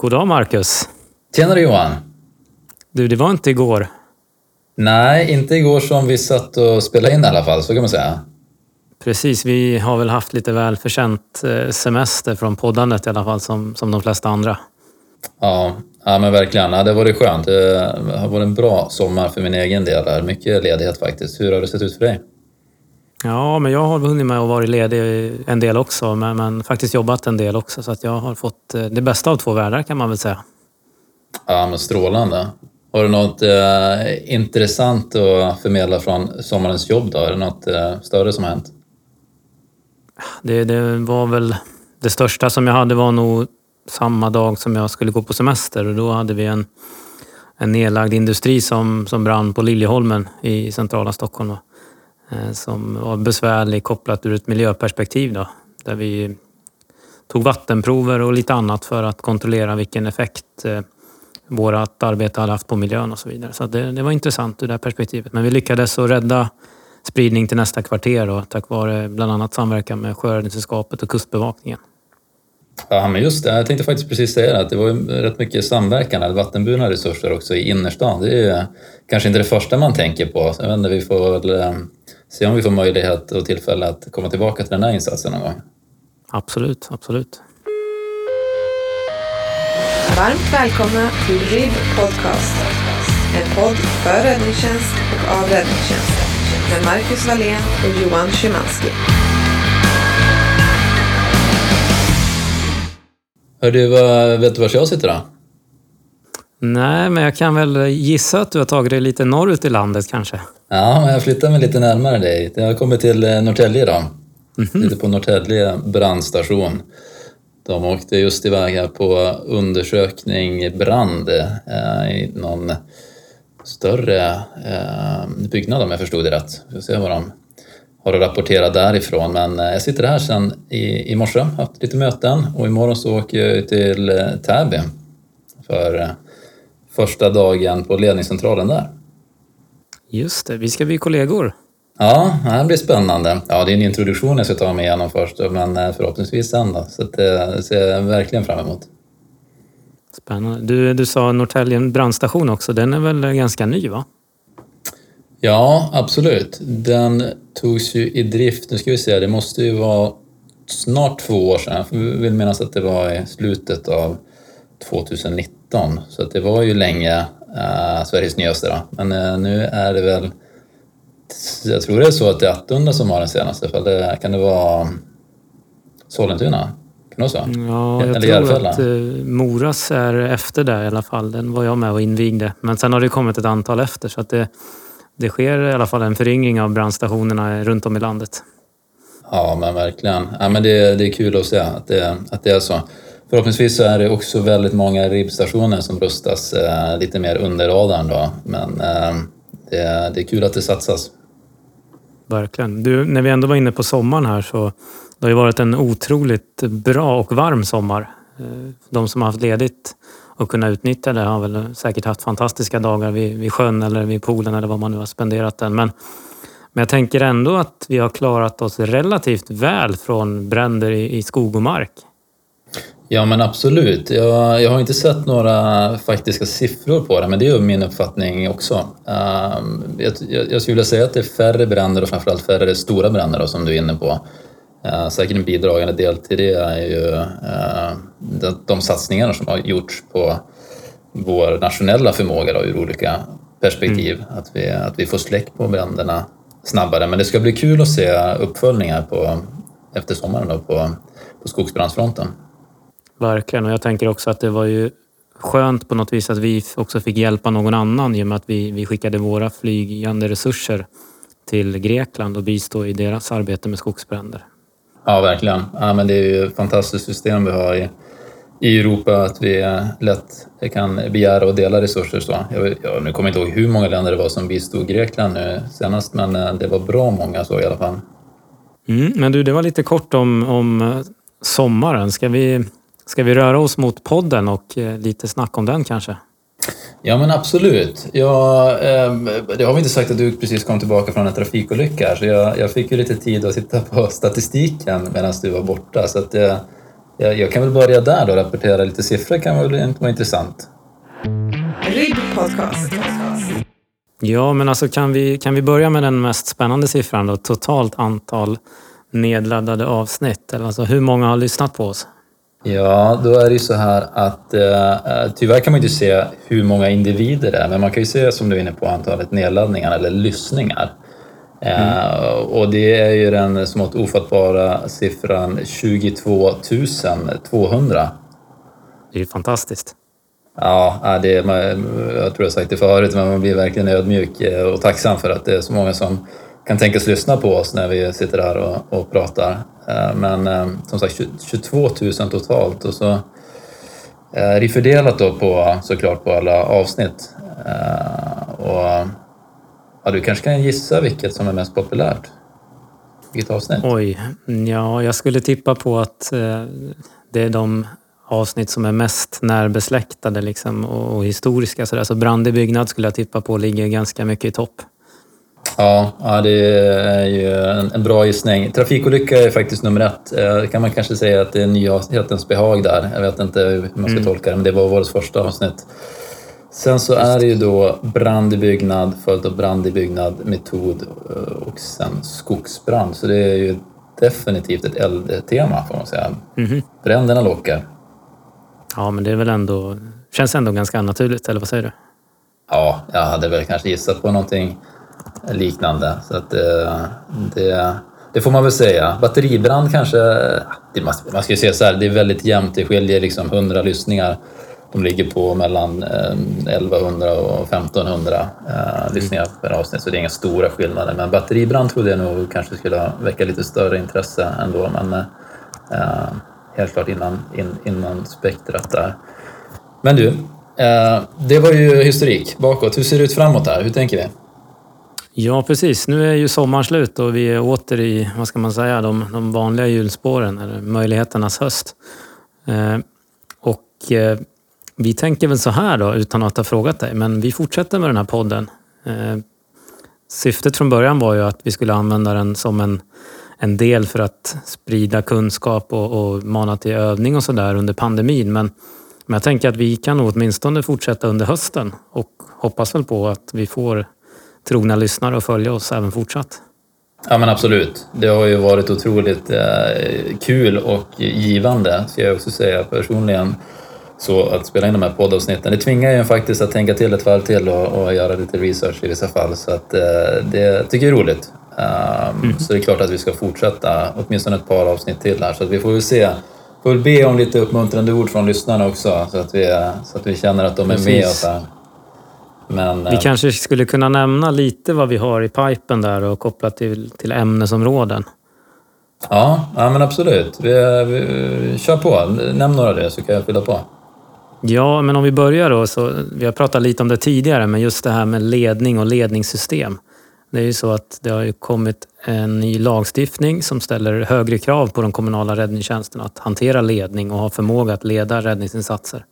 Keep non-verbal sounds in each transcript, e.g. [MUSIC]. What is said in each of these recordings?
God dag Marcus! Tjenare Johan! Du, det var inte igår. Nej, inte igår som vi satt och spelade in i alla fall, så kan man säga. Precis, vi har väl haft lite välförtjänt eh, semester från poddandet i alla fall, som, som de flesta andra. Ja, ja men verkligen. Ja, det har varit skönt. Det har varit en bra sommar för min egen del. Mycket ledighet faktiskt. Hur har det sett ut för dig? Ja, men jag har hunnit med att vara ledig en del också, men, men faktiskt jobbat en del också. Så att jag har fått eh, det bästa av två världar kan man väl säga. Ja, men strålande. Har du något eh, intressant att förmedla från sommarens jobb då? Är det något eh, större som har hänt? Det, det, var väl det största som jag hade var nog samma dag som jag skulle gå på semester och då hade vi en, en nedlagd industri som, som brann på Liljeholmen i centrala Stockholm. Då. Eh, som var besvärlig kopplat ur ett miljöperspektiv. Då, där vi tog vattenprover och lite annat för att kontrollera vilken effekt eh, vårt arbete hade haft på miljön och så vidare. Så det, det, var intressant ur det perspektivet. Men vi lyckades att rädda spridning till nästa kvarter då, tack vare bland annat samverkan med Sjöräddningssällskapet och Kustbevakningen. Ja, men just det. Jag tänkte faktiskt precis säga det, att det var rätt mycket samverkan, eller vattenburna resurser också i innerstan. Det är kanske inte det första man tänker på. Jag vet inte, vi får väl eh, se om vi får möjlighet och tillfälle att komma tillbaka till den här insatsen någon gång. Absolut, absolut. Varmt välkomna till RIB Podcast. En podd för räddningstjänst och av räddningstjänst. Med Marcus Wallén och Johan Szymanski. Hör du, vet du var jag sitter då? Nej, men jag kan väl gissa att du har tagit dig lite norrut i landet kanske? Ja, jag flyttar mig lite närmare dig. Jag har kommit till eh, Norrtälje idag. Mm -hmm. Lite på Norrtälje brandstation. De åkte just iväg här på undersökning brand eh, i någon större eh, byggnad om jag förstod det rätt. Vi får se vad de har att rapportera därifrån. Men eh, jag sitter här sen i, i morse, haft lite möten och imorgon så åker jag till eh, Täby för eh, första dagen på ledningscentralen där. Just det, vi ska bli kollegor. Ja, det blir spännande. Ja, det är en introduktion jag ska ta mig igenom först, men förhoppningsvis sen då. Så det ser jag verkligen fram emot. Spännande. Du, du sa Norrtälje brandstation också, den är väl ganska ny va? Ja, absolut. Den togs ju i drift, nu ska vi se, det måste ju vara snart två år sedan. Jag vill minnas att det var i slutet av 2019. Så att det var ju länge äh, Sveriges nyaste. Då. Men äh, nu är det väl, jag tror det är så att det är Attunda som har den senaste. För det, kan det vara Sollentuna? Kan det vara så? Ja, jag Eller tror att uh, Moras är efter där i alla fall. Den var jag med och invigde. Men sen har det kommit ett antal efter. Så att det, det sker i alla fall en föryngring av brandstationerna runt om i landet. Ja, men verkligen. Ja, men det, det är kul att se att det, att det är så. Förhoppningsvis så är det också väldigt många ribbstationer som rustas eh, lite mer under radarn då. Men eh, det, det, är kul att det satsas. Verkligen. Du, när vi ändå var inne på sommaren här så det har ju varit en otroligt bra och varm sommar. Eh, de som har haft ledigt och kunnat utnyttja det har väl säkert haft fantastiska dagar vid, vid sjön eller vid poolen eller vad man nu har spenderat den. Men, men jag tänker ändå att vi har klarat oss relativt väl från bränder i, i skog och mark. Ja men absolut. Jag, jag har inte sett några faktiska siffror på det men det är min uppfattning också. Uh, jag, jag, skulle vilja säga att det är färre bränder och framförallt färre stora bränder då, som du är inne på. Uh, säkert en bidragande del till det är ju uh, de, de satsningar som har gjorts på vår nationella förmåga då, ur olika perspektiv. Mm. Att, vi, att vi får släck på bränderna snabbare. Men det ska bli kul att se uppföljningar på, efter sommaren då, på, på skogsbrandsfronten. Verkligen, och jag tänker också att det var ju skönt på något vis att vi också fick hjälpa någon annan i och med att vi, vi skickade våra flygande resurser till Grekland och bistå i deras arbete med skogsbränder. Ja, verkligen. Ja, men det är ju ett fantastiskt system vi har i, i Europa, att vi lätt kan begära och dela resurser. Så. Jag, jag nu kommer inte ihåg hur många länder det var som bistod Grekland nu senast, men eh, det var bra många så i alla fall. Mm, men du, det var lite kort om, om eh, sommaren. Ska vi Ska vi röra oss mot podden och eh, lite snack om den kanske? Ja men absolut. Jag, eh, det har vi inte sagt att du precis kom tillbaka från en trafikolycka så jag, jag fick ju lite tid att titta på [LAUGHS] statistiken medan du var borta. Så att, jag, jag kan väl börja där då, rapportera lite siffror kan väl inte vara intressant. RIB Podcast. Ja, men alltså kan vi, kan vi börja med den mest spännande siffran då? Totalt antal nedladdade avsnitt. Eller Alltså hur många har lyssnat på oss? Ja, då är det ju så här att eh, tyvärr kan man inte se hur många individer det är, men man kan ju se som du är inne på antalet nedladdningar eller lyssningar. Eh, och det är ju den smått ofattbara siffran 22 200. Det är ju fantastiskt. Ja, det, jag tror jag sagt det förut, men man blir verkligen ödmjuk eh, och tacksam för att det är så många som kan tänkas lyssna på oss när vi sitter här och, och pratar. Eh, men eh, som sagt 22 000 totalt och så eh, är det fördelat då på, såklart på alla avsnitt. Och ja, du kanske kan gissa vilket som är mest populärt? Vilket avsnitt? Oj, ja, jag skulle tippa på att det är de avsnitt som är mest närbesläktade liksom, och, och historiska. Så, där. så brand i byggnad skulle jag tippa på ligger ganska mycket i topp. Ja, ja det är ju en, en bra gissning. Trafikolycka är faktiskt nummer ett. Eh, kan man kanske säga att det är nyhetens behag där. Jag vet inte hur man ska tolka det, men det var vårt första avsnitt. Sen så är det ju då brand i byggnad, följt av brand i byggnad, metod eh, och sen skogsbrand. Så det är ju definitivt ett eldtema får man säga. Bränderna lockar. Ja, men det är väl ändå, känns ändå ganska naturligt, eller vad säger du? Ja, jag hade väl kanske gissat på någonting liknande. Så att eh, det, det får man väl säga. Batteribrand kanske... Det, man, ska ju säga så här, det är väldigt jämnt. Det skiljer liksom 100 lyssningar. De ligger på mellan eh, 1100 och 1500 eh, lyssningar per avsnitt, så det är inga stora skillnader. Men batteribrand trodde jag nog kanske skulle väcka lite större intresse ändå. Men eh, helt klart innan, in, innan spektrat där. Men du, eh, det var ju historik bakåt. Hur ser det ut framåt här? Hur tänker vi? Ja, precis. Nu är ju sommaren slut och vi är åter i, vad ska man säga, de, de vanliga hjulspåren, eller möjligheternas höst. Eh, och eh, vi tänker väl så här då, utan att ha frågat dig, men vi fortsätter med den här podden. Eh, syftet från början var ju att vi skulle använda den som en, en del för att sprida kunskap och, och mana till övning och sådär under pandemin. Men, men jag tänker att vi kan nog åtminstone fortsätta under hösten och hoppas väl på att vi får trogna lyssnare att följa oss även fortsatt. Ja men absolut. Det har ju varit otroligt eh, kul och givande, ska jag också säga personligen. Så att spela in de här poddavsnitten. Det tvingar ju en faktiskt att tänka till ett varv till och, och göra lite research i vissa fall. Så att eh, det tycker jag är roligt. Um, Så det är klart att vi ska fortsätta åtminstone ett par avsnitt till här. Så att vi får väl se. Får väl be om lite uppmuntrande ord från lyssnarna också. Så att vi, så att vi känner att de är med Precis. oss här. Men, Vi eh, kanske skulle kunna nämna lite vad vi har i pipen där och kopplat till, till ämnesområden. ja, ja, men absolut. Vi, vi, kör på. Nämn några av det så kan jag fylla på. Ja, men om vi börjar då. Så, vi har pratat lite om det tidigare, men just det här med ledning och ledningssystem. Det är ju så att det har kommit en ny lagstiftning som ställer högre krav på de kommunala räddningstjänsterna att hantera ledning och ha förmåga att leda räddningsinsatser.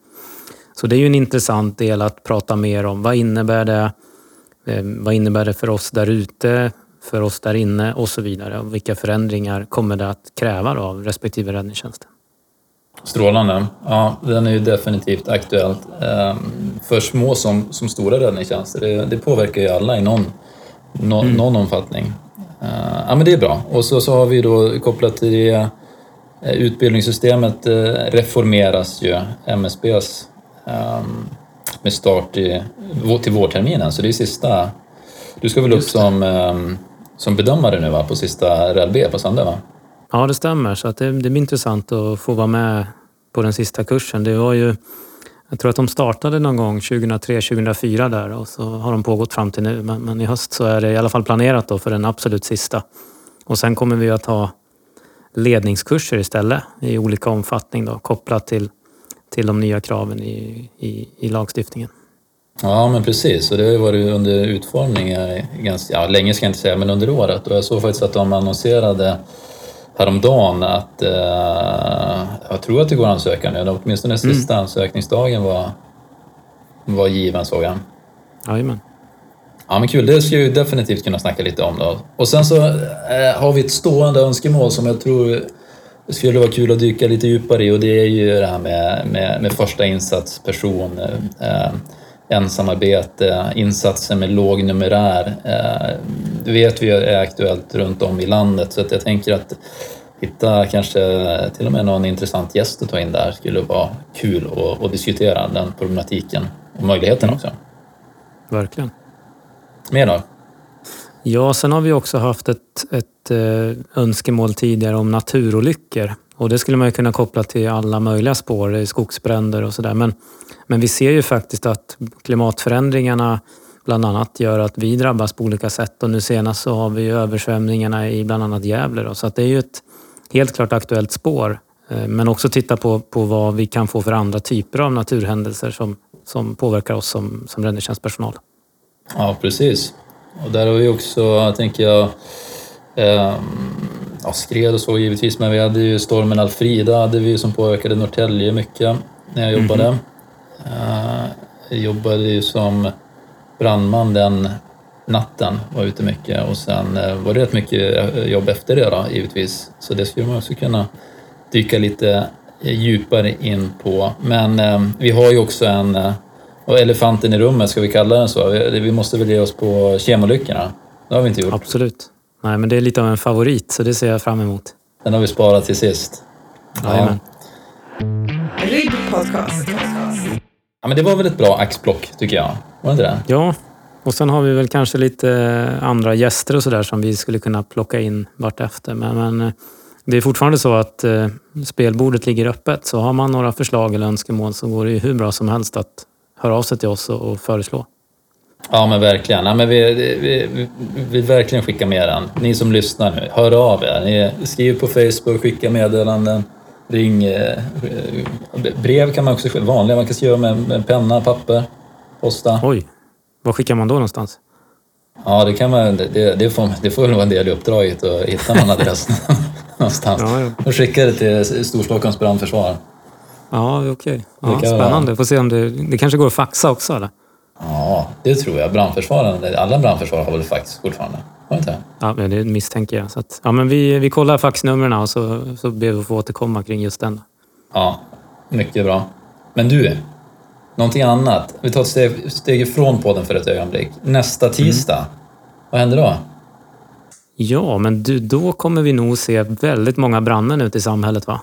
Så det är ju en intressant del att prata mer om. Vad innebär det? Eh, Vad innebär det för oss där ute, för oss där inne och så vidare? Och vilka förändringar kommer det att kräva av respektive räddningstjänst? Strålande. Ja, den är ju definitivt aktuellt. Ehm, För små som, som stora räddningstjänster. Det, det påverkar ju alla i någon, nå, någon omfattning. Eh, Ja, men det är bra. Och så, så har vi då kopplat till det eh, utbildningssystemet eh, reformeras ju, MSBs, ehm, med start i, till vårterminen. Så det är sista... Du ska väl upp som, ehm, som bedömare nu va? på sista RLB på söndag? Va? Ja, det stämmer. Så att det, det blir intressant att få vara med på den sista kursen. Det var ju, jag tror att de startade någon gång 2003-2004 där och så har de pågått fram till nu. Men, men i höst så är det i alla fall planerat då för den absolut sista. Och sen kommer vi att ha ledningskurser istället i olika omfattning då, kopplat till, till de nya kraven i, i, i lagstiftningen. Ja, men precis. Och det har ju varit under utformning eh, ganska, ja, länge ska jag inte säga, men under året. Och jag såg faktiskt att de annonserade häromdagen att, eh, jag tror att det går att ansöka nu, åtminstone sista ansökningsdagen var, var given såg jag. Jajamän. Ja men kul, det ska vi definitivt kunna snacka lite om då. Och sen så eh, har vi ett stående önskemål som jag tror skulle vara kul att dyka lite djupare i och det är ju det här med, med, med första insatsperson, eh, ensamarbete, insatser med låg numerär. Eh, det vet vi är aktuellt runt om i landet så att jag tänker att hitta kanske till och med någon intressant gäst att ta in där skulle vara kul att, att diskutera den problematiken och möjligheten också. Verkligen. Mer då? Ja, sen har vi också haft ett, ett eh, önskemål tidigare om naturolyckor. Och det skulle man ju kunna koppla till alla möjliga spår, skogsbränder och sådär. Men, men vi ser ju faktiskt att klimatförändringarna bland annat gör att vi drabbas på olika sätt. Och nu senast så har vi ju översvämningarna i bland annat Gävle. Då. Så att det är ju ett helt klart aktuellt spår. Eh, men också titta på, på vad vi kan få för andra typer av naturhändelser som, som påverkar oss som, som räddningstjänstpersonal. Ja, precis. Och där har vi också, tänker jag, eh, ja, skred och så givetvis, men vi hade ju stormen Alfrida hade vi som påverkade Norrtälje mycket när jag jobbade. Mm -hmm. eh, jag jobbade ju som brandman den natten, var ute mycket och sen eh, var det rätt mycket eh, jobb efter det då, givetvis. Så det skulle man också kunna dyka lite djupare in på. Men eh, vi har ju också en och elefanten i rummet, ska vi kalla den så? Vi måste väl ge oss på kemolyckorna? Det har vi inte gjort. Absolut. Nej, men det är lite av en favorit, så det ser jag fram emot. Den har vi sparat till sist. Jajamän. Podcast. Ja, men det var väl ett bra axplock, tycker jag? Var det inte det? Ja, och sen har vi väl kanske lite andra gäster och sådär som vi skulle kunna plocka in vartefter. Men, men eh, det är fortfarande så att eh, spelbordet ligger öppet. Så har man några förslag eller önskemål så går det ju hur bra som helst att höra av sig till oss och, och föreslå. Ja men verkligen. Ja, men vi, vi, vi vill verkligen skicka med den. Ni som lyssnar nu, hör av er. Ni skriv på Facebook, skicka meddelanden, ring. Eh, brev kan man också skicka, vanliga. Man kan skriva med, med penna, papper, posta. Oj, var skickar man då någonstans? Ja, det, kan man, det, det, får, det får vara en del i uppdraget att hitta någon adress [LAUGHS] någonstans. Ja, ja. Och skicka det till Storstockholms brandförsvar. Ja, okej. Okay. Ja, spännande. Får se om det, det kanske går att faxa också eller? Ja, det tror jag. Brandförsvaren, alla brandförsvar har väl fax fortfarande? Har inte Ja, det misstänker jag. Så att, ja, men vi, vi kollar faxnumren och så, så ber vi att få återkomma kring just den. Ja, mycket bra. Men du, någonting annat. Vi tar ett steg, steg ifrån podden för ett ögonblick. Nästa tisdag, mm. vad händer då? Ja, men du, då kommer vi nog se väldigt många brandmän ute i samhället va?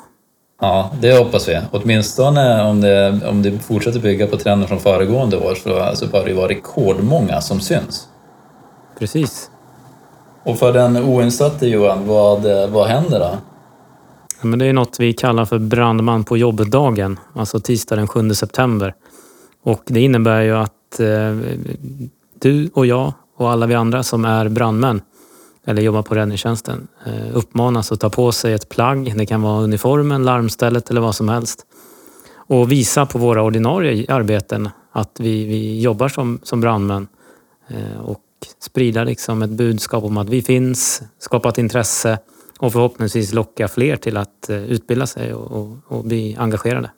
Ja, det hoppas vi. Åtminstone om det, om det fortsätter bygga på trenden från föregående år så, så bör det vara rekordmånga som syns. Precis. Och för den oinsatte Johan, vad, vad händer då? Ja, men det är något vi kallar för brandman på jobbdagen, alltså tisdag den 7 september. Och det innebär ju att eh, du och jag och alla vi andra som är brandmän eller jobbar på räddningstjänsten eh, uppmanas att ta på sig ett plagg. Det kan vara uniformen, larmstället eller vad som helst. Och visa på våra ordinarie arbeten att vi, vi jobbar som, som brandmän. Eh, och sprida liksom ett budskap om att vi finns, skapa ett intresse och förhoppningsvis locka fler till att eh, utbilda sig och, och, och bli engagerade.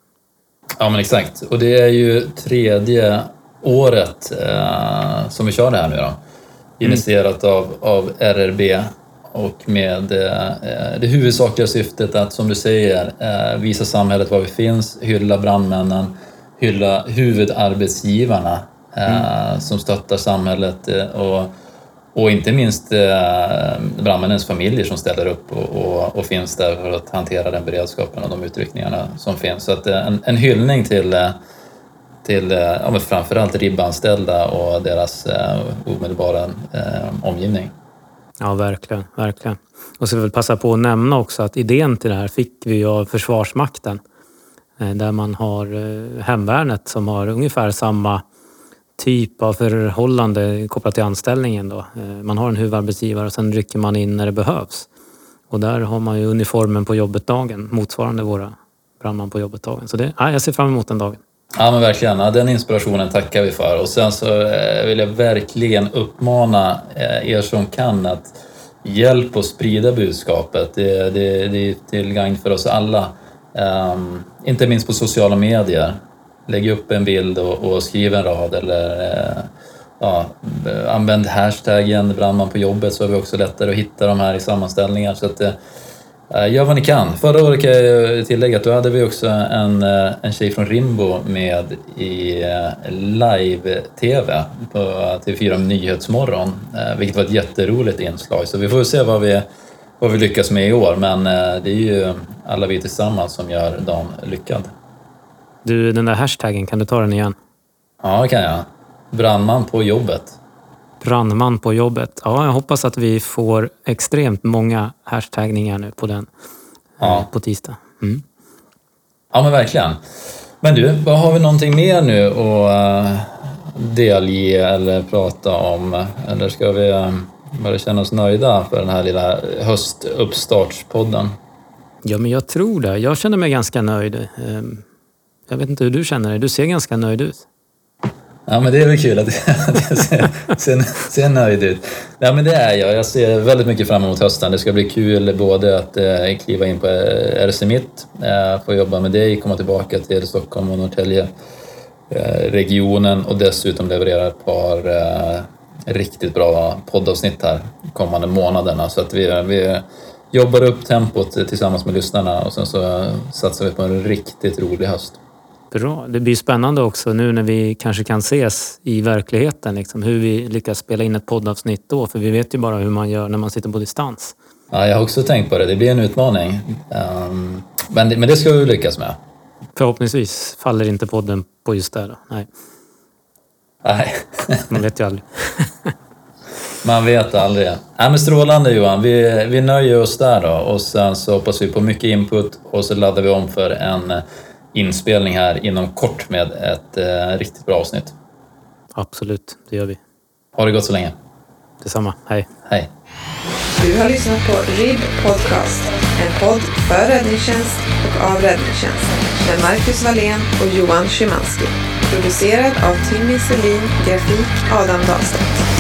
Ja men exakt. Och det är ju tredje året eh, som vi kör det här nu då. Mm. initierat av, av RRB och med eh, det huvudsakliga syftet att, som du säger, eh, visa samhället var vi finns, hylla brandmännen, hylla huvudarbetsgivarna eh, mm. som stöttar samhället eh, och, och inte minst eh, brandmännens familjer som ställer upp och, och, och, finns där för att hantera den beredskapen och de utryckningarna som finns. Så att, eh, en, en hyllning till till eh, ja, men framförallt ribbanställda och deras eh, omedelbara eh, omgivning. Ja, verkligen, verkligen. Och så vill jag passa på att nämna också att idén till det här fick vi av Försvarsmakten. Eh, där man har eh, hemvärnet som har ungefär samma typ av förhållande kopplat till anställningen. Då. Eh, man har en huvudarbetsgivare och sen rycker man in när det behövs. Och där har man ju uniformen på jobbet-dagen, motsvarande våra brandman på jobbet-dagen. Så det, ja, jag ser fram emot den dagen. Ja men verkligen, ja, den inspirationen tackar vi för. Och sen så eh, vill jag verkligen uppmana eh, er som kan att hjälp att sprida budskapet. Det, det, det är till gagn för oss alla. Um, inte minst på sociala medier. Lägg upp en bild och, och skriv en rad eller uh, ja, använd hashtaggen brandman på jobbet så är vi också lättare att hitta de här i sammanställningar. Så att, uh, Gör vad ni kan. Förra året kan jag tillägga att då hade vi också en, eh, en tjej från Rimbo med i eh, live-tv på TV4 Nyhetsmorgon, eh, vilket var ett jätteroligt inslag. Så vi får se vad vi, vad vi lyckas med i år, men eh, det är ju alla vi tillsammans som gör dagen lyckad. Du, den där hashtaggen, kan du ta den igen? Ja, det kan jag. Brandman på jobbet. Brandman på jobbet. Ja, jag hoppas att vi får extremt många hashtagningar nu på den Ja. eh, på tisdag. Mm. Ja, men verkligen. Men du, har vi någonting mer nu att eh, delge eller prata om? Eller ska vi eh, bara känna oss nöjda för den här lilla höstuppstartspodden? Ja, men jag tror det. Jag känner mig ganska nöjd. Ehm, Jag vet inte hur du känner dig. Du ser ganska nöjd ut. Ja, men det är väl kul att [LAUGHS] jag ser, ser, ser nöjd ut. Ja, men det är jag. Jag ser väldigt mycket fram emot hösten. Det ska bli kul både att eh, kliva in på RC Mitt, eh, få jobba med dig, komma tillbaka till Stockholm och Norrtälje eh, regionen och dessutom leverera ett par eh, riktigt bra poddavsnitt här kommande månaderna. Så att vi, vi jobbar upp tempot tillsammans med lyssnarna och sen så satsar vi på en riktigt rolig höst. Bra. Det blir spännande också nu när vi kanske kan ses i verkligheten. Liksom, hur vi lyckas spela in ett poddavsnitt då. För vi vet ju bara hur man gör när man sitter på distans. Ja, jag har också tänkt på det. Det blir en utmaning. Ehm, men, det, men det ska vi lyckas med. Förhoppningsvis faller inte podden på just det. Då. Nej, Nej, [LAUGHS] man vet ju aldrig. [LAUGHS] man vet aldrig. Nej, men strålande Johan. Vi, vi nöjer oss där då och sen så hoppas vi på mycket input och så laddar vi om för en inspelning här inom kort med ett eh, riktigt bra avsnitt. Absolut, det gör vi. Ha det gott så länge. Detsamma. Hej. Hej! Du har lyssnat på RIB Podcast, en podd för räddningstjänst och av räddningstjänst med Marcus Wallén och Johan Szymanski. Producerad av Timmy Selin, grafik Adam Dahlstedt.